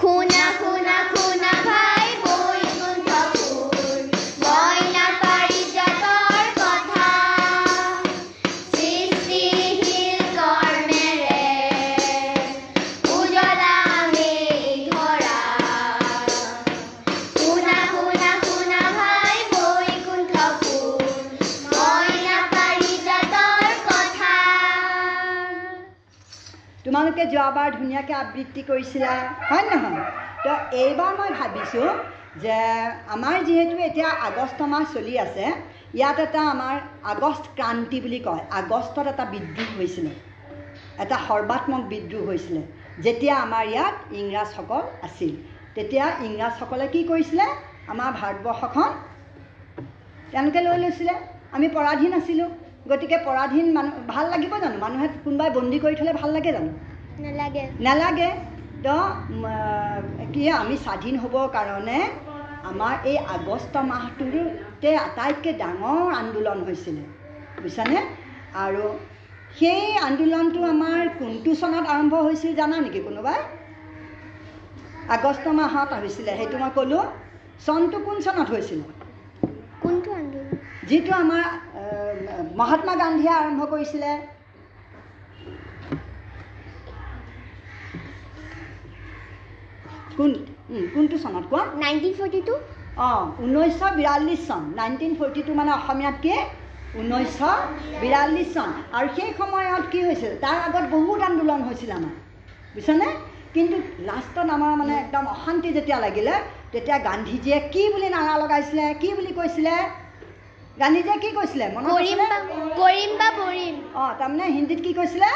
শুনা শুনা শুনা ভাই তোমালোকে যোৱাবাৰ ধুনীয়াকৈ আবৃত্তি কৰিছিলা হয় নহয়? তো এইবাৰ মই ভাবিছোঁ যে আমাৰ যিহেতু এতিয়া আগষ্ট মাহ চলি আছে ইয়াত এটা আমাৰ আগষ্ট ক্ৰান্তি বুলি কয় আগষ্টত এটা বিদ্ৰোহ হৈছিলে এটা সৰ্বাত্মক বিদ্ৰোহ হৈছিলে যেতিয়া আমাৰ ইয়াত ইংৰাজসকল আছিল। তেতিয়া ইংৰাজসকলে কি কৰিছিলে? আমাৰ ভাৰতবৰ্ষখন তেওঁলোকে লৈ লৈছিলে। আমি পৰাধীন আছিলোঁ গতিকে পৰাধীন মানুহ ভাল লাগিব জানো? মানুহে কোনোবাই বন্দী কৰি থ'লে ভাল লাগে জানো? নালাগে। নালাগে। তো কি আমি স্বাধীন হ'বৰ কাৰণে আমাৰ এই আগষ্ট মাহটোতে আটাইতকৈ ডাঙৰ আন্দোলন হৈছিলে। বুজিছানে? আৰু সেই আন্দোলনটো আমাৰ কোনটো চনত আৰম্ভ হৈছিল জানা নেকি কোনোবাই? আগষ্ট মাহত হৈছিলে সেইটো মই ক'লোঁ। চনটো কোন চনত হৈছিলে? কোনটো আন্দোলন? যিটো আমাৰ মহাত্মা গান্ধীয়ে আৰম্ভ কৰিছিলে। কোন কোনটো চনত কোৱা? Nineteen forty two. অঁ ঊনৈছশ বিৰাল্লিছ চন। নাইনটিন ফৰ্টি টু মানে অসমীয়াত কি? ঊনৈছশ বিৰাল্লিছ চন। আৰু সেই সময়ত কি হৈছিল? তাৰ আগত বহুত আন্দোলন হৈছিল আমাৰ। বুজিছানে? কিন্তু লাষ্টত আমাৰ মানে একদম অশান্তি যেতিয়া লাগিলে তেতিয়া গান্ধীজীয়ে কি বুলি নাৰা লগাইছিলে কি বুলি কৈছিলে? গান্ধীজীয়ে কি কৈছিলে? মনত কৰিম? বা কৰিম অঁ তাৰমানে হিন্দীত কি কৈছিলে?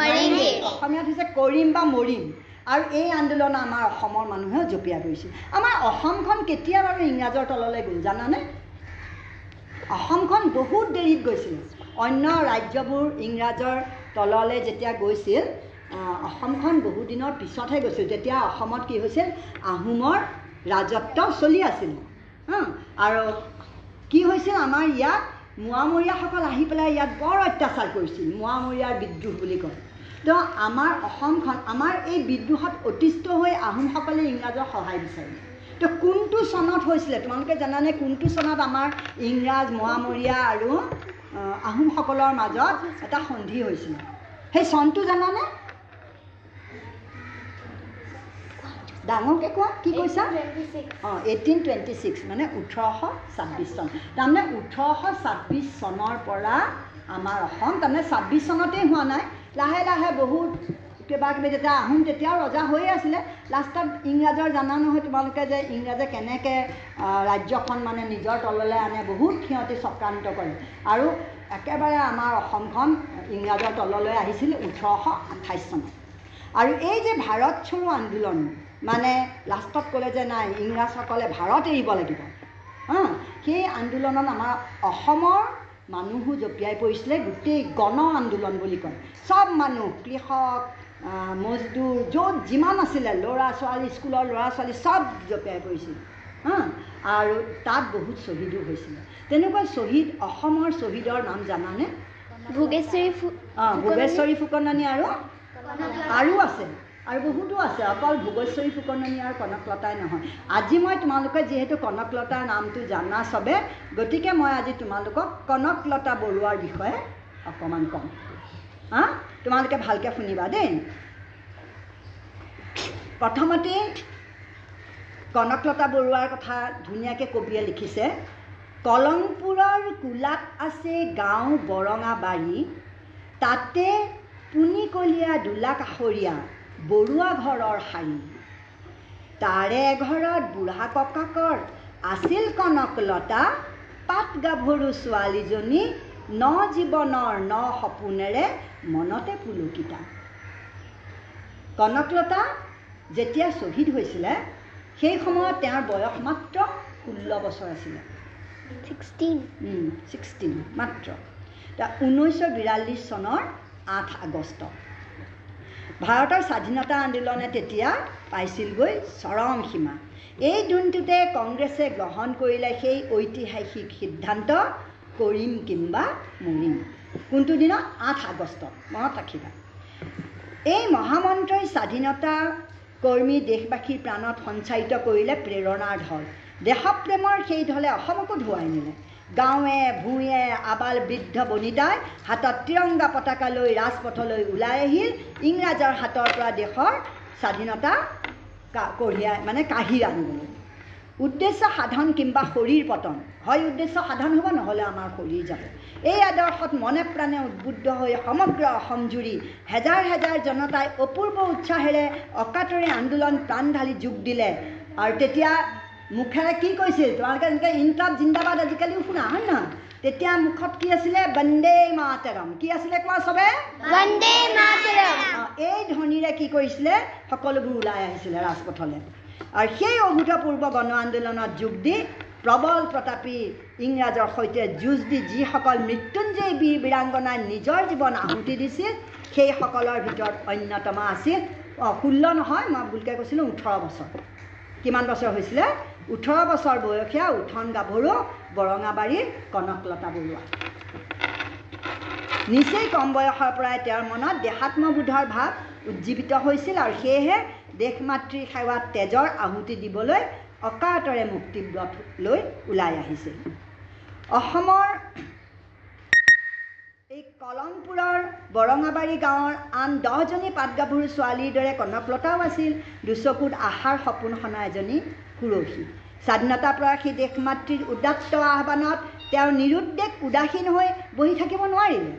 মাৰেংগে। অসমীয়াত হৈছে কৰিম বা মৰিম। আৰু এই আন্দোলন আমাৰ অসমৰ মানুহেও জঁপিয়াই পৰিছিল আমাৰ অসমখন কেতিয়া বাৰু ইংৰাজৰ তললৈ গ'ল জানানে? অসমখন বহুত দেৰিত গৈছিল। অন্য ৰাজ্যবোৰ ইংৰাজৰ তললৈ যেতিয়া গৈছিল আহ, অসমখন বহু দিনৰ পিছতহে গৈছিল। তেতিয়া অসমত কি হৈছিল? আহোমৰ ৰাজত্ব চলি আছিল। হা আৰু কি হৈছিল আমাৰ ইয়াত? মোৱামৰীয়াসকল আহি পেলাই ইয়াত বৰ অত্যাচাৰ কৰিছিল। মোৱামৰীয়াৰ বিদ্ৰোহ বুলি কয়। তো আমাৰ অসমখন আমাৰ এই বিদ্ৰোহত অতিষ্ঠ হৈ আহোমসকলে ইংৰাজৰ সহায় বিচাৰিলে। তো কোনটো চনত হৈছিলে? তোমালোকে জানানে কোনটো চনত আমাৰ ইংৰাজ মোৱামৰীয়া আৰু আহ, আহোমসকলৰ মাজত এটা সন্ধি হৈছিলে? সেই চনটো জানানে? ডাঙৰকৈ কোৱা? কি কৈছা? অঁ এইটিন টুৱেণ্টি ছিক্স মানে ওঠৰশ ছাব্বিছ চন। তাৰমানে ওঠৰশ ছাব্বিছ চনৰ পৰা আমাৰ অসম তাৰমানে ছাব্বিছ চনতেই হোৱা নাই। লাহে লাহে বহুত কিবা কিবি যেতিয়া আহোম তেতিয়াও ৰজা হৈয়ে আছিলে। লাষ্টত ইংৰাজৰ জানা নহয় তোমালোকে যে ইংৰাজে কেনেকৈ ৰাজ্যখন মানে নিজৰ তললৈ আনে বহুত সিহঁতি চক্ৰান্ত কৰে। আৰু একেবাৰে আমাৰ অসমখন ইংৰাজৰ তললৈ আহিছিল ওঠৰশ আঠাইছ চনত। আৰু এই যে ভাৰত চৰো আন্দোলন মানে লাষ্টত ক'লে যে নাই ইংৰাজসকলে ভাৰত এৰিব লাগিব। হা সেই আন্দোলনত আমাৰ অসমৰ মানুহো জঁপিয়াই পৰিছিলে গোটেই গণ আন্দোলন বুলি কয়। চব মানুহ কৃষক মজদুৰ য'ত যিমান আছিলে ল'ৰা ছোৱালী স্কুলৰ ল'ৰা ছোৱালী চব জঁপিয়াই পৰিছিল হা। আৰু তাত বহুত শ্বহীদো হৈছিলে। তেনেকুৱা শ্বহীদ অসমৰ শ্বহীদৰ নাম জানানে? ভোগেশ্বৰী অঁ ভোগেশ্বৰী ফুকননী আৰু? আৰু আছে। আৰু বহুতো আছে অকল ভোগেশ্বৰী ফুকননী আৰু কনকলতাই নহয়। আজি মই তোমালোকে যিহেতু কনকলতাৰ নামটো জানা চবে গতিকে মই আজি তোমালোকক কনকলতা বৰুৱাৰ বিষয়ে অকণমান ক'ম। হা? তোমালোকে ভালকৈ শুনিবা দেই। প্ৰথমতে কনকলতা বৰুৱাৰ কথা ধুনীয়াকৈ কবিয়ে লিখিছে। কলংপুৰৰ কোলাত আছে গাঁও বৰঙাবাৰী তাতে পুনিকলীয়া দোলা কাষৰীয়া বৰুৱা ঘৰৰ শাৰী। তাৰে ঘৰত বুঢ়া ককাকৰ আছিল কনকলতা পাত গাভৰু ছোৱালীজনী ন জীৱনৰ ন সপোনেৰে মনতে পুলকিতা। কনকলতা যেতিয়া শ্বহীদ হৈছিলে সেই সময়ত তেওঁৰ বয়স মাত্ৰ ষোল্ল বছৰ আছিলে। ছিক্সটিন। ছিক্সটিন মাত্ৰ। ঊনৈছশ বিৰাল্লিছ চনৰ আঠ আগষ্ট। ভাৰতৰ স্বাধীনতা আন্দোলনে তেতিয়া পাইছিলগৈ চৰম সীমা। এই দিনটোতে কংগ্ৰেছে গ্ৰহণ কৰিলে সেই ঐতিহাসিক সিদ্ধান্ত কৰিম কিম্বা মৰিম। কোনটো দিনত? আঠ আগষ্টত। মনত ৰাখিবা। এই মহামন্ত্ৰই স্বাধীনতা কৰ্মী দেশবাসীৰ প্ৰাণত সঞ্চাৰিত কৰিলে প্ৰেৰণাৰ ঢল। দেশপ্ৰেমৰ সেই ঢলে অসমকো ধুৱাই নিলে। গাঁৱে ভূঞে আবাল বৃদ্ধ বনিতাই হাতত তিৰংগা পতাকা লৈ ৰাজপথলৈ ওলাই আহিল ইংৰাজৰ হাতৰ পৰা দেশৰ স্বাধীনতা কঢ়িয়াই মানে কাঢ়ি আনিবলৈ। উদ্দেশ্য সাধন কিম্বা শৰীৰ পতন। হয় উদ্দেশ্য সাধন হ'ব নহ'লে আমাৰ শৰীৰ যাব। এই আদৰ্শত মনে প্ৰাণে উদ্বুদ্ধ হৈ সমগ্ৰ অসম জুৰি হেজাৰ হেজাৰ জনতাই অপূৰ্ব উৎসাহেৰে অকাতৰে আন্দোলন প্ৰাণ ঢালি যোগ দিলে। আৰু তেতিয়া মুখেৰে কি কৈছিল? তোমালোকে যেনেকৈ ইনকাপ জিন্দাবাদ আজিকালিও শুনা হয় নহয়? তেতিয়া মুখত কি আছিলে? বন্দে মাতৰম কি আছিলে কোৱা চবে? এই ধ্বনিৰে কি কৰিছিলে? সকলোবোৰ ওলাই আহিছিলে ৰাজপথলৈ। আৰু সেই অভূতপূৰ্ব গণ আন্দোলনত যোগ দি প্ৰবল প্ৰতাপী ইংৰাজৰ সৈতে যুঁজ দি যিসকল মৃত্যুঞ্জয় বীৰ বীৰাংগনাই নিজৰ জীৱন আহুতি দিছিল সেইসকলৰ ভিতৰত অন্যতম আছিল অঁ ষোল্ল নহয় মই ভুলকৈ কৈছিলোঁ ওঠৰ বছৰ। কিমান বছৰ হৈছিলে? ওঠৰ বছৰ বয়সীয়া উঠন গাভৰু বৰঙাবাৰীৰ কনকলতা বৰুৱা। নিচেই কম বয়সৰ পৰাই তেওঁৰ মনত দেহাত্মবোধৰ ভাৱ উজ্জীৱিত হৈছিল আৰু সেয়েহে দেশ মাতৃৰ সেৱাত তেজৰ আহুতি দিবলৈ অকাতৰে মুক্তিব্ৰত লৈ ওলাই আহিছিল। অসমৰ এই কলমপুৰৰ বৰঙাবাৰী গাঁৱৰ আন দহজনী পাটগাভৰু ছোৱালীৰ দৰে কনকলতাও আছিল। দুচকুত আশাৰ সপোন সনা এজনী সুৰসী স্বাধীনতা প্ৰয়াসী দেশ মাতৃৰ উদাত্ত আহ্বানত তেওঁ নিৰুদ্দেশ উদাসীন হৈ বহি থাকিব নোৱাৰিলে।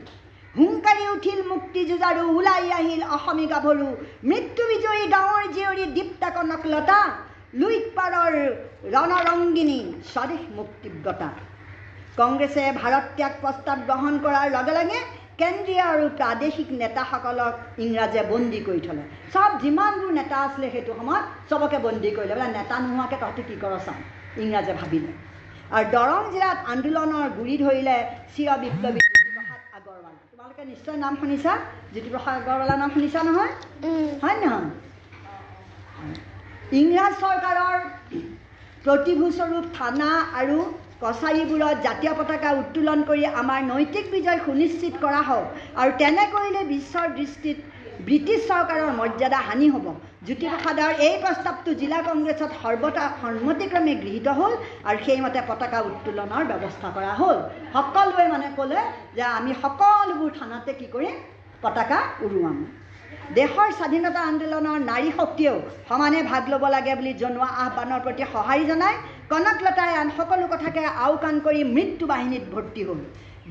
হুংকাৰি উঠিল মুক্তি যুঁজাৰু ওলাই আহিল অসমী গাভৰু। মৃত্যু বিজয়ী গাঁৱৰ জীয়ৰী দীপ্তা কনকলতা লুইত পাৰৰ ৰণৰংগিনী স্বদেশ মুক্তিব্ৰতা কংগ্ৰেছে ভাৰত ত্যাগ প্ৰস্তাৱ গ্ৰহণ কৰাৰ লগে লগে কেন্দ্ৰীয় আৰু প্ৰাদেশিক নেতাসকলক ইংৰাজে বন্দী কৰি থ'লে। চব যিমানবোৰ নেতা আছিলে সেইটো সময়ত চবকে বন্দী কৰিলে বোলে নেতা নোহোৱাকৈ তহঁতি কি কৰ চাওঁ ইংৰাজে ভাবিলে। আৰু দৰং জিলাত আন্দোলনৰ গুৰি ধৰিলে চিৰ বিপ্লৱী জ্যোতিপ্ৰসাদ আগৰৱালা। তোমালোকে নিশ্চয় নাম শুনিছা? জ্যোতিপ্ৰসাদ আগৰৱালা নাম শুনিছা নহয়? হয় নহয়? ইংৰাজ চৰকাৰৰ প্ৰতিভূস্বৰূপ থানা আৰু কছাৰীবোৰত জাতীয় পতাকা উত্তোলন কৰি আমাৰ নৈতিক বিজয় সুনিশ্চিত কৰা হওক আৰু তেনে কৰিলে বিশ্বৰ দৃষ্টিত ব্ৰিটিছ চৰকাৰৰ মৰ্যাদা হানি হ'ব। জ্যোতিপ্ৰসাদৰ এই প্ৰস্তাৱটো জিলা কংগ্ৰেছত সৰ্বতা সন্মতিক্ৰমে গৃহীত হ'ল আৰু সেইমতে পতাকা উত্তোলনৰ ব্যৱস্থা কৰা হ'ল। সকলোৱে মানে ক'লে যে আমি সকলোবোৰ থানাতে কি কৰিম? পতাকা উৰুৱাম। দেশৰ স্বাধীনতা আন্দোলনৰ নাৰী শক্তিয়েও সমানে ভাগ ল'ব লাগে বুলি জনোৱা আহ্বানৰ প্ৰতি সঁহাৰি জনাই কনকলতাই আন সকলো কথাকে আওকাণ কৰি মৃত্যু বাহিনীত ভৰ্তি হ'ল।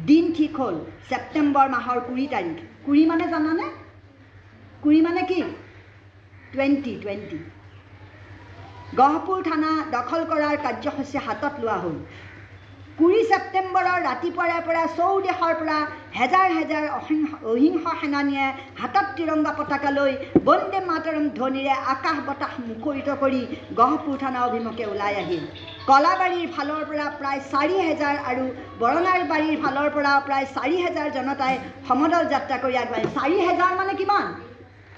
দিন ঠিক হ'ল ছেপ্টেম্বৰ মাহৰ কুৰি তাৰিখ। কুৰি মানে জানানে? কুৰি মানে কি? Twenty twenty. গহপুৰ থানা দখল কৰাৰ কাৰ্যসূচী হাতত লোৱা হ'ল। কুৰি ছেপ্টেম্বৰৰ ৰাতিপুৱাৰে পৰা চৌদেশৰ পৰা হেজাৰ হেজাৰ অহিংস সেনানীয়ে হাতত তিৰংগা পতাকা লৈ বন্দে মাতৰম ধ্বনিৰে আকাশ বতাহ মুখৰিত কৰি গহপুৰ থানা অভিমুখে ওলাই আহিল। কলাবাৰীৰ ফালৰ পৰা প্ৰায় চাৰি হেজাৰ আৰু বৰণাৰবাৰীৰ ফালৰ পৰা প্ৰায় চাৰি হেজাৰ জনতাই সমদল যাত্ৰা কৰি আগবাঢ়ে চাৰি হেজাৰ মানে কিমান?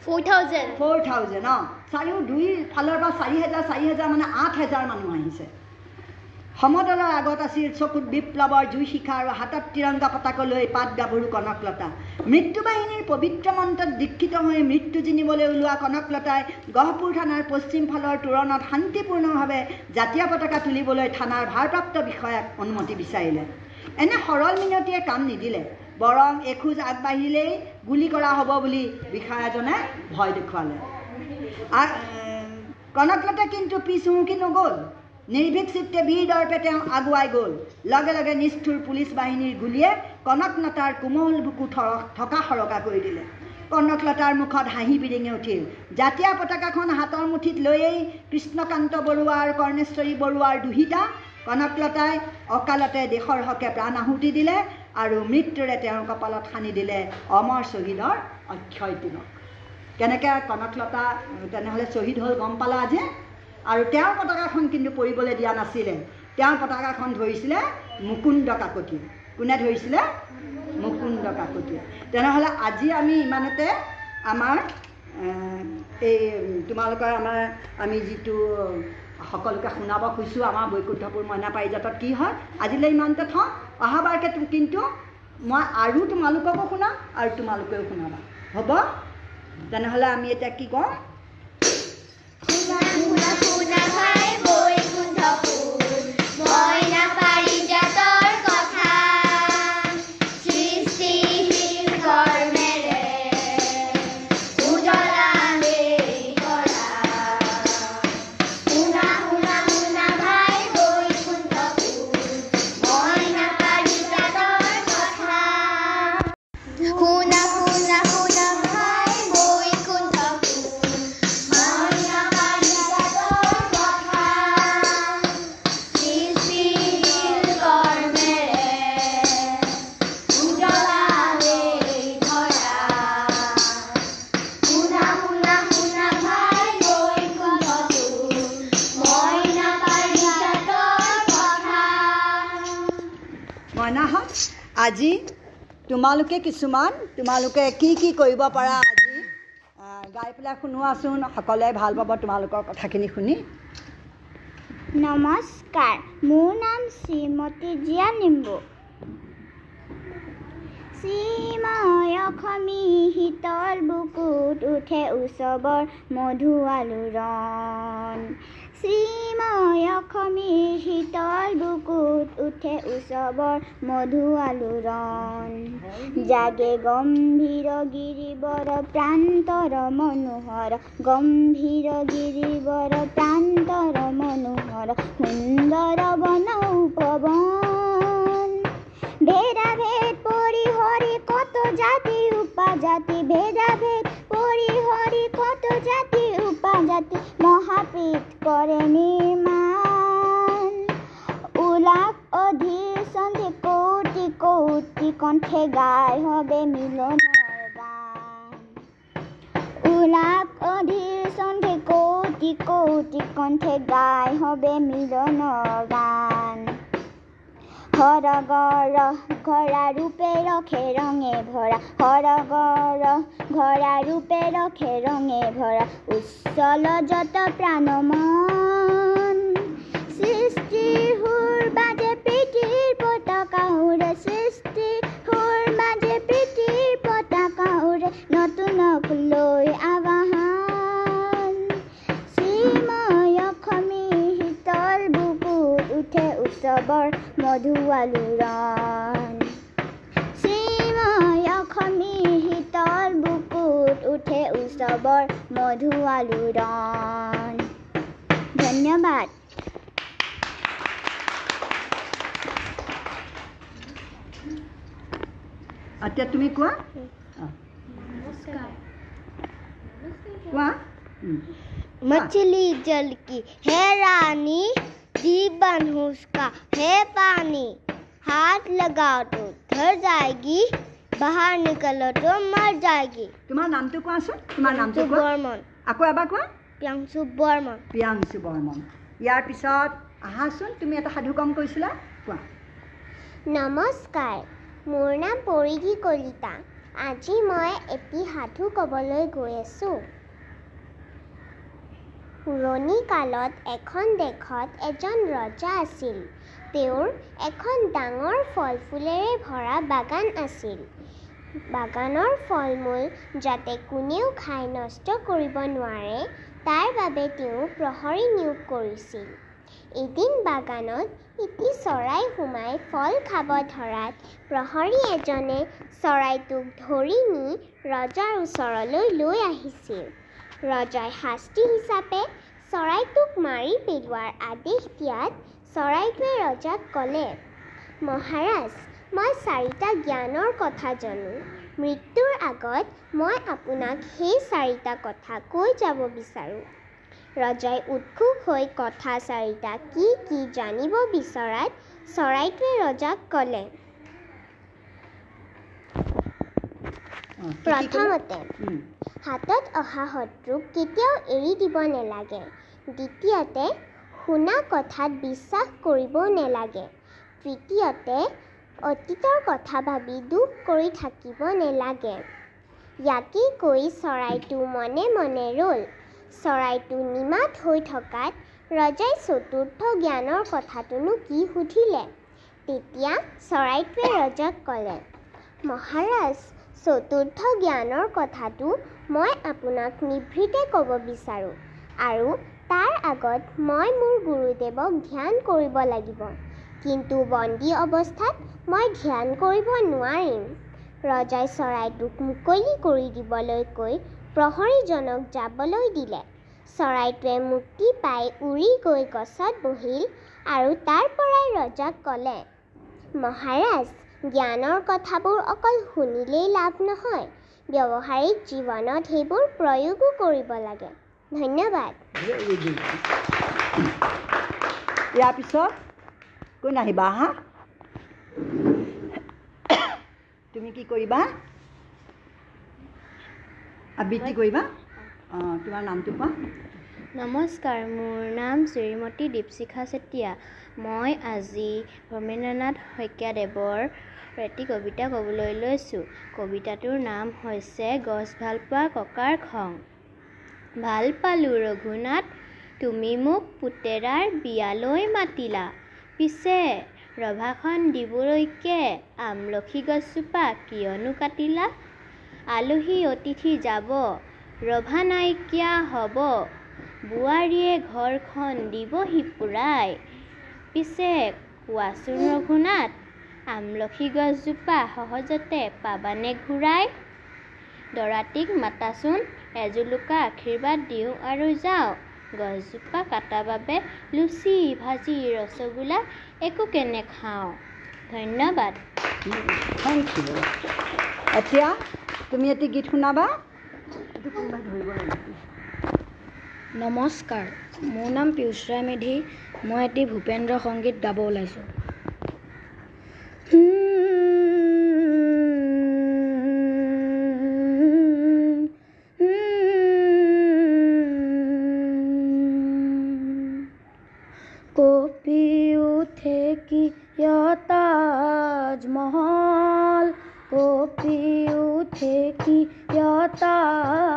ফ'ৰ থাউজেণ্ড ফ'ৰ থাউজেণ্ড অঁ। চাৰিও দুই ফালৰ পৰা চাৰি হেজাৰ চাৰি হেজাৰ মানে আঠ হেজাৰ মানুহ আহিছে। সমদলৰ আগত আছিল চকুত বিপ্লৱৰ জুই শিখা আৰু হাতত তিৰংগা পতাকা লৈ পাত গাভৰু কনকলতা। মৃত্যু বাহিনীৰ পবিত্ৰ মন্ত্ৰত দীক্ষিত হৈ মৃত্যু জিনিবলৈ ওলোৱা কনকলতাই গহপুৰ থানাৰ পশ্চিম ফালৰ তোৰণত শান্তিপূৰ্ণভাৱে জাতীয় পতাকা তুলিবলৈ থানাৰ ভাৰপ্ৰাপ্ত বিষয়াক অনুমতি বিচাৰিলে। এনে সৰল মিনতিয়ে কাম নিদিলে বৰং এখোজ আগবাঢ়িলেই গুলী কৰা হ'ব বুলি বিষয়াজনে ভয় দেখুৱালে। কনকলতা কিন্তু পিছ হুমকি নগ'ল। নিৰ্ভীক চিত্তে বীৰ দৰ্পে তেওঁ আগুৱাই গ'ল। লগে লগে নিষ্ঠুৰ পুলিচ বাহিনীৰ গুলীয়ে কনকলতাৰ কোমল বুকু থৰ থকা সৰকা কৰি দিলে। কনকলতাৰ মুখত হাঁহি বিৰিঙি উঠিল। জাতীয় পতাকাখন হাতৰ মুঠিত লৈয়েই কৃষ্ণকান্ত বৰুৱা আৰু কৰ্ণেশ্বৰী বৰুৱাৰ দুহিতা কনকলতাই অকালতে দেশৰ হকে প্ৰাণ আহুতি দিলে আৰু মৃত্যুৰে তেওঁৰ কপালত সানি দিলে অমৰ শ্বহীদৰ অক্ষয় তিলক। কেনেকৈ কনকলতা তেনেহ'লে শ্বহীদ হ'ল গম পালা যে আৰু তেওঁৰ পতাকাখন কিন্তু পৰিবলৈ দিয়া নাছিলে। তেওঁৰ পতাকাখন ধৰিছিলে মুকুন্দ কাকতি। কোনে ধৰিছিলে? মুকুন্দ কাকতি। তেনেহ'লে আজি আমি ইমানতে আমাৰ এই তোমালোকৰ আমাৰ আমি যিটো সকলোকে শুনাব খুজিছোঁ আমাৰ বৈকুণ্ঠপুৰ মইনা পাৰিজাতত কি হয় আজিলৈ ইমানতে থওঁ। অহাবাৰকে কিন্তু মই আৰু তোমালোককো শুনাম আৰু তোমালোকেও শুনাবা। হ'ব? তেনেহ'লে আমি এতিয়া কি কওঁ শুনা শুনা শুনা ভাই বৈকুণ্ঠ ফুল মইনা তোমালোকে কিছুমান তোমালোকে কি কি কৰিব পাৰা আজি? গাই পেলাই শুনোৱাচোন সকলোৱে ভাল পাব তোমালোকৰ কথাখিনি শুনি। নমস্কাৰ মোৰ নাম শ্ৰীমতী জিয়া লিম্বু শ্ৰীময় অসমী শীতল বুকুত উঠে উৎসৱৰ মধু আলোড়ন। শ্ৰীময় অসমী শীতল বুকুত উঠে উৎসৱৰ মধু আলোড়ন। জাগে গম্ভীৰ গিৰিবৰ প্ৰান্তৰ মনোহৰ, গম্ভীৰ গিৰিবৰ প্ৰান্তৰ মনোহৰ, সুন্দৰ বন উপবন। ভেদা ভেদাভেদ পৰিহৰি কত জাতি, উপজাতি ভেদা ভেদাভেদ পৰিহৰি কত জাতি উপজাতি মহাপীঠ কৰে নিৰ্মাণ উলাস অধীৰ সন্ধি কৌটি কৌটি কণ্ঠে গাই হবে মিলনৰ গান উলাস অধীৰ সন্ধি কৌটি কৌটি কণ্ঠে গাই হবে মিলনৰ গান হৰগৰ ঘৰা ৰূপে ৰখে ৰঙে ভৰা হৰগৰ ঘৰা ৰূপে ৰখে ৰঙে ভৰা উচ্চল যত প্ৰাণ মন সৃষ্টিৰ সুৰ বাজে প্ৰীতিৰ পতাকা উৰে সৃষ্টিৰ সুৰ বাজে প্ৰীতিৰ পতাকা উৰে নতুনক লৈ আবাহন শ্ৰীময় অসমী শীতল বুকুত উঠে উৎসৱৰ মধু আলোড়ন শ্ৰীময় অসমী শীতল বুকুত উঠে উৎসৱৰ মধু আলোড়ন ধন্যবাদ এতিয়া তুমি কোৱা অঁ, কোৱা উম, मछली जल की है रानी जीवन उसका है पानी हाथ लगाओ तो धर जाएगी बाहर निकलो तो मर जाएगी তোমাৰ নামটো কোৱাচোন তোমাৰ নামটো প্ৰিয়াংশু কোৱা বৰ্মন আকৌ এবাৰ কোৱা প্ৰিয়াংশু বৰ্মন প্ৰিয়াংশু বৰ্মন ইয়াৰ পিছত আহাচোন তুমি এটা সাধু কম কৈছিলা কোৱা নমস্কাৰ মোৰ নাম পৰিধি কলিতা আজি মই এটি সাধু ক'বলৈ গৈ আছোঁ পুৰণি কালত এখন দেশত এজন ৰজা আছিল। তেওঁৰ এখন ডাঙৰ ফল ফুলেৰে ভৰা বাগান আছিল। বাগানৰ ফল মূল যাতে কোনেও খাই নষ্ট কৰিব নোৱাৰে তাৰ বাবে তেওঁ প্ৰহৰী নিয়োগ কৰিছিল। এদিন বাগানত এটি চৰাই সোমাই ফল খাব ধৰাত প্ৰহৰী এজনে চৰাইটোক ধৰি নি ৰজাৰ ওচৰলৈ লৈ আহিছিল। ৰজাই শাস্তি হিচাপে চৰাইটোক মাৰি পেলোৱাৰ আদেশ দিয়াত চৰাইটোৱে ৰজাক ক'লে মহাৰাজ মই চাৰিটা জ্ঞানৰ কথা জানো। মৃত্যুৰ আগত মই আপোনাক সেই চাৰিটা কথা কৈ যাব বিচাৰোঁ ৰজাই উৎসুক হৈ কথা চাৰিটা কি কি জানিব বিচৰাত চৰাইটোৱে ৰজাক ক'লে? প্ৰথমতে হাতত অহা শত্ৰুক কেতিয়াও এৰি দিব নালাগে। দ্বিতীয়তে শুনা কথাত বিশ্বাস কৰিব নালাগে। তৃতীয়তে অতীতৰ কথা ভাবি দুখ কৰি থাকিব নালাগে। ইয়াকেই কৈ চৰাইটো মনে মনে ৰ'ল। চৰাইটো নিমাত হৈ থকাত ৰজাই চতুৰ্থ জ্ঞানৰ কথাটোনো কি সুধিলে? তেতিয়া চৰাইটোৱে ৰজাক ক'লে মহাৰাজ চতুৰ্থ জ্ঞানৰ কথাটো মই আপোনাক নিভৃতে ক'ব বিচাৰোঁ আৰু তাৰ আগত মই মোৰ গুৰুদেৱক ধ্যান কৰিব লাগিব। কিন্তু বন্দী অৱস্থাত মই ধ্যান কৰিব নোৱাৰিম। ৰজাই চৰাইটোক মুকলি কৰি দিবলৈ কৈ প্ৰহৰীজনক যাবলৈ দিলে। চৰাইটোৱে মুক্তি পাই উৰি গৈ গছত বহিল আৰু তাৰ পৰাই ৰজাক ক'লে মহাৰাজ জ্ঞানৰ কথাবোৰ অকল শুনিলেই লাভ নহয়। ব্যৱহাৰিক জীৱনত সেইবোৰ প্ৰয়োগো কৰিব লাগে। ধন্যবাদ। ইয়াৰ পিছত কোন আহিবা হা? তুমি কি কৰিবা? আবৃত্তি কৰিবা? অঁ তোমাৰ নামটো কোৱা? নমস্কাৰ মোৰ নাম শ্ৰীমতী দীপশিখা চেতিয়া। মই আজি ভৱেন্দ্ৰনাথ শইকীয়াদেৱৰ এটি কবিতা ক'বলৈ লৈছোঁ। কবিতাটোৰ নাম হৈছে গছ ভালপোৱা ককাৰ খং। ভাল পালোঁ ৰঘুনাথ তুমি মোক পুতেৰাৰ বিয়ালৈ মাতিলা। পিছে ৰভাখন দিবলৈকে আমলখি গছজোপা কিয়নো কাটিলা? আলহী অতিথি যাব ৰভা নাইকিয়া হ'ব। বোৱাৰীয়ে ঘৰখন দিবহি পুৰাই। পিছে কোৱাচোন ৰঘুনাথ আমলখি গছজোপা সহজতে পাবানে ঘূৰাই। দৰাটিক মাতাচোন এজোলোকা আশীৰ্বাদ দিওঁ আৰু যাওঁ। গছজোপা কাটা বাবে লুচি ভাজি ৰসগোল্লা একোকে নেখাওঁ ধন্যবাদ। থেংক ইউ এতিয়া তুমি এটি গীত শুনাবা। নমস্কাৰ মোৰ নাম পীয়ুষৰায় মেধি। মই এটি ভূপেন্দ্ৰ সংগীত গাব ওলাইছোঁ। কপি উঠে কি তাজমহল কপি উঠে কি তাজমহল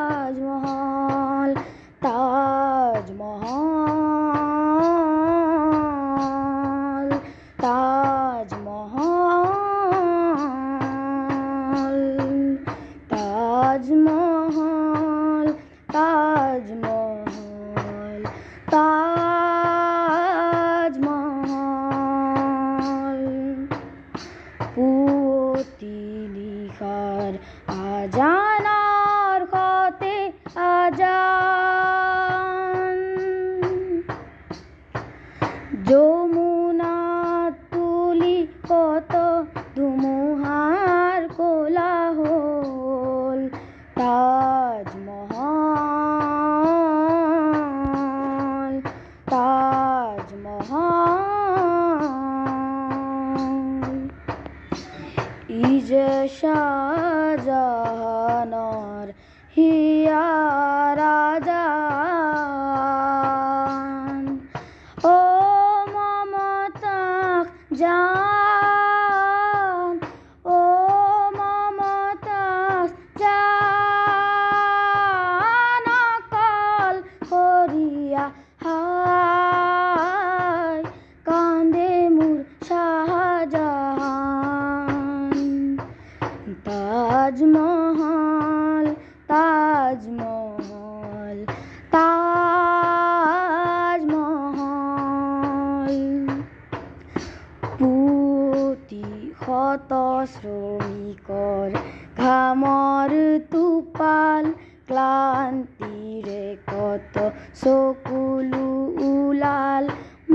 কত শ্রমিকর ঘামর তুপাল ক্লান্তিরে কত সকুলু উলাল,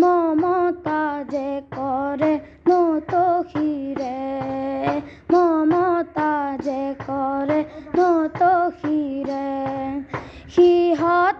মমতা যে করে নত হিরে মমতা যে করে নত হিরে সিহত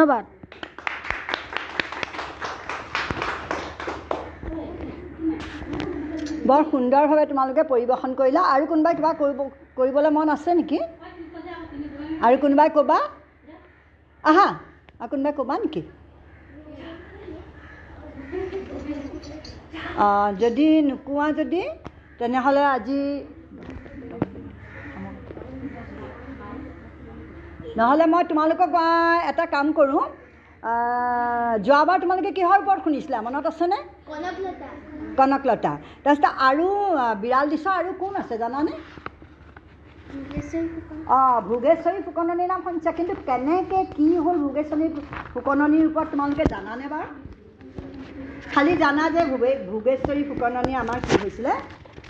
ধন্যবাদ। বৰ সুন্দৰভাৱে তোমালোকে পৰিৱেশন কৰিলা। আৰু কোনোবাই কিবা কৰিব কৰিবলৈ মন আছে নেকি? আৰু কোনোবাই ক'বা? আহা আৰু কোনোবাই ক'বা নেকি? যদি নোকোৱা যদি তেনেহ'লে আজি নহ'লে মই তোমালোকক এটা কাম কৰোঁ যোৱাবাৰ তোমালোকে কিহৰ ওপৰত শুনিছিলা মনত আছেনে? কনকলতা। তাৰপিছতে আৰু বিৰাল দিশা আৰু কোন আছে জানানে? অঁ ভোগেশ্বৰী ফুকননীৰ নাম শুনিছা কিন্তু কেনেকৈ কি হ'ল ভোগেশ্বৰী ফুকননীৰ ওপৰত তোমালোকে জানানে বাৰু? খালি জানা যে ভোগে ভোগেশ্বৰী ফুকননী আমাৰ কি হৈছিলে?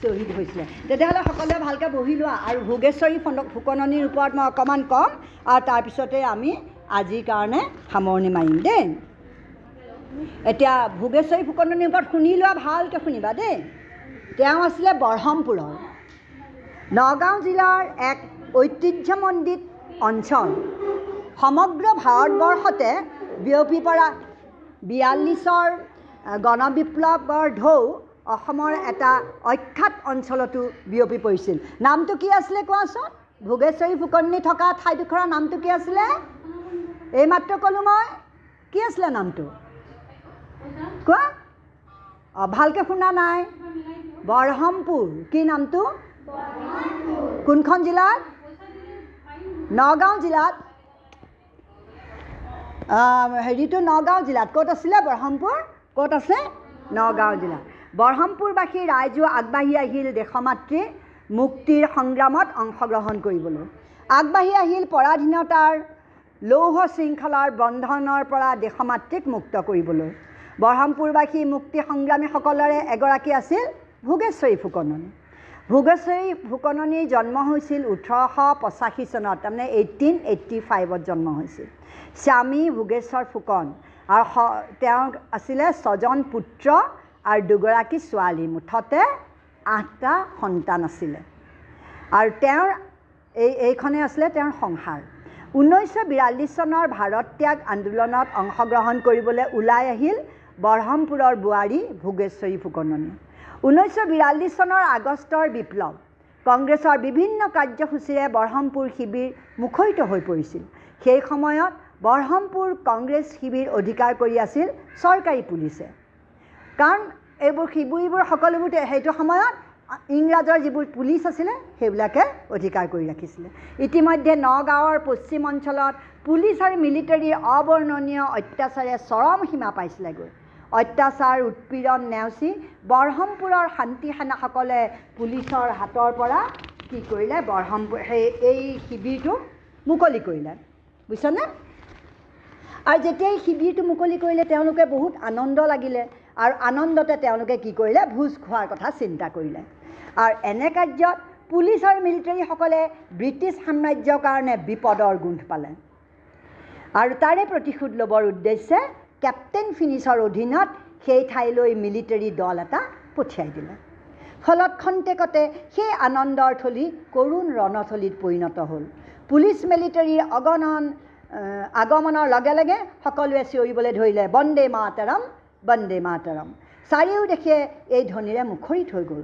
শ্বহীদ হৈছিলে তেতিয়াহ'লে সকলোৱে ভালকৈ বহি লোৱা আৰু ভোগেশ্বৰী ফন- ফুকননীৰ ওপৰত মই অকণমান ক'ম আৰু তাৰপিছতে আমি আজিৰ কাৰণে সামৰণি মাৰিম দেই। এতিয়া ভোগেশ্বৰী ফুকননীৰ ওপৰত শুনি লোৱা ভালকৈ শুনিবা দেই। তেওঁ আছিলে বৰহমপুৰৰ। নগাঁও জিলাৰ এক ঐতিহ্যমণ্ডিত অঞ্চল। সমগ্ৰ ভাৰতবৰ্ষতে বিয়পি পৰা বিয়াল্লিছৰ গণবিপ্লৱৰ ঢৌ অসমৰ এটা অখ্যাত অঞ্চলতো বিয়পি পৰিছিল। নামটো কি আছিলে কোৱাচোন? ভোগেশ্বৰী ফুকননি থকা ঠাইডোখৰৰ নামটো কি আছিলে? এইমাত্ৰ ক'লোঁ মই। কি আছিলে নামটো? কোৱা? অঁ ভালকৈ শুনা নাই। বৰহমপুৰ। কি নামটো? কোনখন জিলাত? নগাঁও জিলাত। হেৰিটো নগাঁও জিলাত। ক'ত আছিলে বৰহমপুৰ? ক'ত আছে? নগাঁও জিলাত। বৰহমপুৰবাসী ৰাইজো আগবাঢ়ি আহিল দেশমাতৃৰ মুক্তিৰ সংগ্ৰামত অংশগ্ৰহণ কৰিবলৈ। আগবাঢ়ি আহিল পৰাধীনতাৰ লৌহ শৃংখলাৰ বন্ধনৰ পৰা দেশমাতৃক মুক্ত কৰিবলৈ। বৰহমপুৰবাসী মুক্তি সংগ্ৰামীসকলৰে এগৰাকী আছিল ভোগেশ্বৰী ফুকননী। ভোগেশ্বৰী ফুকননীৰ জন্ম হৈছিল ওঠৰশ পঁচাশী চনত তাৰমানে এইটিন এইট্টি ফাইভত জন্ম হৈছিল। স্বামী ভোগেশ্বৰ ফুকন আৰু তেওঁৰ আছিলে ছজন পুত্ৰ আৰু দুগৰাকী ছোৱালী মুঠতে আঠটা সন্তান আছিলে। আৰু তেওঁৰ এই এইখনেই আছিলে তেওঁৰ সংসাৰ। ঊনৈছশ বিৰাল্লিছ চনৰ ভাৰত ত্যাগ আন্দোলনত অংশগ্ৰহণ কৰিবলৈ ওলাই আহিল বৰহমপুৰৰ বোৱাৰী ভোগেশ্বৰী ফুকননী। ঊনৈছশ বিৰাল্লিছ চনৰ আগষ্টৰ বিপ্লৱ কংগ্ৰেছৰ বিভিন্ন কাৰ্যসূচীৰে বৰহমপুৰ শিবিৰ মুখৰিত হৈ পৰিছিল। সেই সময়ত বৰহমপুৰ কংগ্ৰেছ শিবিৰ অধিকাৰ কৰি আছিল চৰকাৰী পুলিচে। কাৰণ এইবোৰ শিবিৰবোৰ সকলোবোৰ সেইটো সময়ত ইংৰাজৰ যিবোৰ পুলিচ আছিলে সেইবিলাকে অধিকাৰ কৰি ৰাখিছিলে। ইতিমধ্যে নগাঁৱৰ পশ্চিম অঞ্চলত পুলিচ আৰু মিলিটাৰীৰ অবৰ্ণনীয় অত্যাচাৰে চৰম সীমা পাইছিলেগৈ। অত্যাচাৰ উৎপীড়ন নেওচি বৰহমপুৰৰ শান্তি সেনাসকলে পুলিচৰ হাতৰ পৰা কি কৰিলে বৰহমপুৰ সেই এই শিবিৰটো মুকলি কৰিলে। বুজিছনে? আৰু যেতিয়া এই শিবিৰটো মুকলি কৰিলে তেওঁলোকে বহুত আনন্দ লাগিলে। আৰু আনন্দতে তেওঁলোকে কি কৰিলে? ভোজ খোৱাৰ কথা চিন্তা কৰিলে। আৰু এনে কাৰ্যত পুলিচ আৰু মিলিটাৰীসকলে ব্ৰিটিছ সাম্ৰাজ্যৰ কাৰণে বিপদৰ গোন্ধ পালে। আৰু তাৰে প্ৰতিশোধ ল'বৰ উদ্দেশ্যে কেপ্টেইন ফিনিছৰ অধীনত সেই ঠাইলৈ মিলিটাৰী দল এটা পঠিয়াই দিলে। ফলত খন্তেকতে সেই আনন্দৰ থলী কৰুণ ৰণথলীত পৰিণত হ'ল। পুলিচ মিলিটাৰীৰ অগণন আগমনৰ লগে লগে সকলোৱে চিঞৰিবলৈ ধৰিলে বন্দে মাতৰম। বন্দে মাতৰম। চাৰিওদেশে এই ধ্বনিৰে মুখৰিত হৈ গ'ল।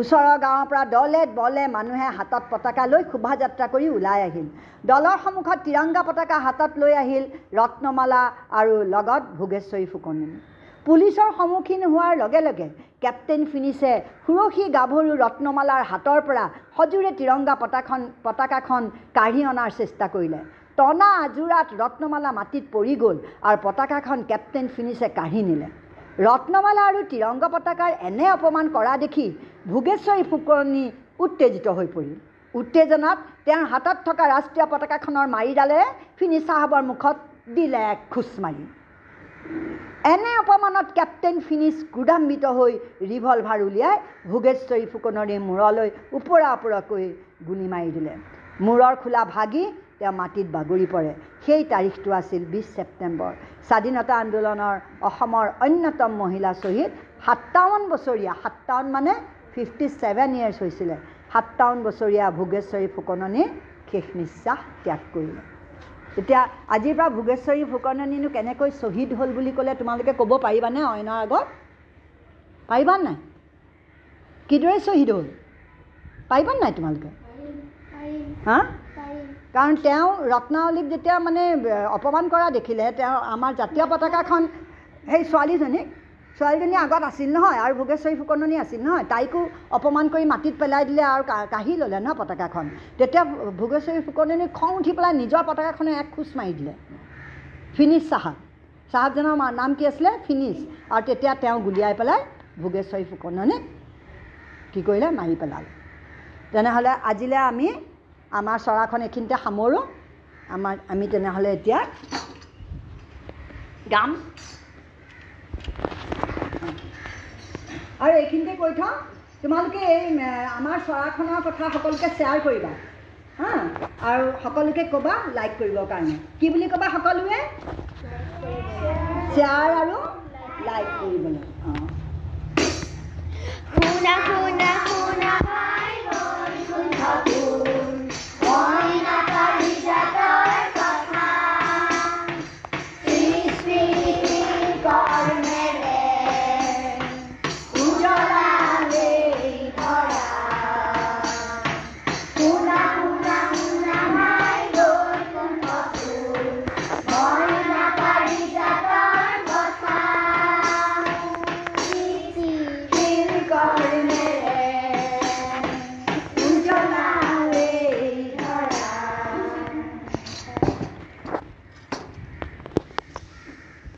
ওচৰৰ গাঁৱৰ পৰা দলে বলে মানুহে হাতত পতাকা লৈ শোভাযাত্ৰা কৰি ওলাই আহিল। দলৰ সন্মুখত তিৰংগা পতাকা হাতত লৈ আহিল ৰত্নমালা আৰু লগত ভোগেশ্বৰী ফুকনি। পুলিচৰ সন্মুখীন হোৱাৰ লগে লগে কেপ্টেইন ফিনিছে সুৰসী গাভৰু ৰত্নমালাৰ হাতৰ পৰা সজোৰে তিৰংগা পতাখন পতাকাখন কাঢ়ি অনাৰ চেষ্টা কৰিলে। টনা আজোৰাত ৰত্নমালা মাটিত পৰি গ'ল আৰু পতাকাখন কেপ্টেইন ফিনিছে কাঢ়ি নিলে ৰত্নমালা আৰু তিৰংগা পতাকাৰ এনে অপমান কৰা দেখি ভোগেশ্বৰী ফুকনি উত্তেজিত হৈ পৰিল। উত্তেজনাত তেওঁৰ হাতত থকা ৰাষ্ট্ৰীয় পতাকাখনৰ মাৰিডালেৰে ফিনিছ চাহাবৰ মুখত দিলে এক খোজ মাৰি। এনে অপমানত কেপ্টেইন ফিনিছ ক্ৰোধান্বিত হৈ ৰিভলভাৰ উলিয়াই ভোগেশ্বৰী ফুকনৰে মূৰলৈ ওপৰা ওপৰাকৈ গুলী মাৰি দিলে। মূৰৰ খোলা ভাগি তেওঁ মাটিত বাগৰি পৰে। সেই তাৰিখটো আছিল বিছ ছেপ্টেম্বৰ। স্বাধীনতা আন্দোলনৰ অসমৰ অন্যতম মহিলা শ্বহীদ সাতাৱন্ন বছৰীয়া সাতাৱন্ন মানে ফিফটি ছেভেন ইয়েৰ্ছ হৈছিলে। সাতাৱন্ন বছৰীয়া ভোগেশ্বৰী ফুকননী শেষ নিশ্বাস ত্যাগ কৰিলে। এতিয়া আজিৰ পৰা ভোগেশ্বৰী ফুকননীনো কেনেকৈ শ্বহীদ হ'ল বুলি ক'লে তোমালোকে ক'ব পাৰিবানে অইনৰ আগত? পাৰিবা নাই? কিদৰে শ্বহীদ হ'ল? পাৰিবা নাই তোমালোকে? হা? কাৰণ তেওঁ ৰত্নাৱলীক যেতিয়া মানে অপমান কৰা দেখিলে তেওঁ আমাৰ জাতীয় পতাকাখন সেই ছোৱালীজনীক ছোৱালীজনী আগত আছিল নহয় আৰু ভোগেশ্বৰী ফুকননী আছিল নহয় তাইকো অপমান কৰি মাটিত পেলাই দিলে আৰু কাঢ়ি ল'লে নহয় পতাকাখন। তেতিয়া ভোগেশ্বৰী ফুকননী খং উঠি পেলাই নিজৰ পতাকাখনে এক খোজ মাৰি দিলে। ফিনিছ চাহাব। চাহাবজনৰ নাম কি আছিলে? ফিনিছ আৰু তেতিয়া তেওঁ গুলিয়াই পেলাই ভোগেশ্বৰী ফুকননীক কি কৰিলে? মাৰি পেলালে। তেনেহ'লে আজিলৈ আমি আমাৰ চৰাখন এইখিনিতে সামৰোঁ। আমাৰ আমি তেনেহ'লে এতিয়া গাম। আৰু এইখিনিতে কৈ থওঁ তোমালোকে এই আমাৰ চৰাখনৰ কথা সকলোকে শ্বেয়াৰ কৰিবা। হা? আৰু সকলোকে ক'বা লাইক কৰিবৰ কাৰণে। কি বুলি ক'বা সকলোৱে? শ্বেয়াৰ আৰু লাইক কৰিবলৈ। অঁ। শুনা শুনা শুনা।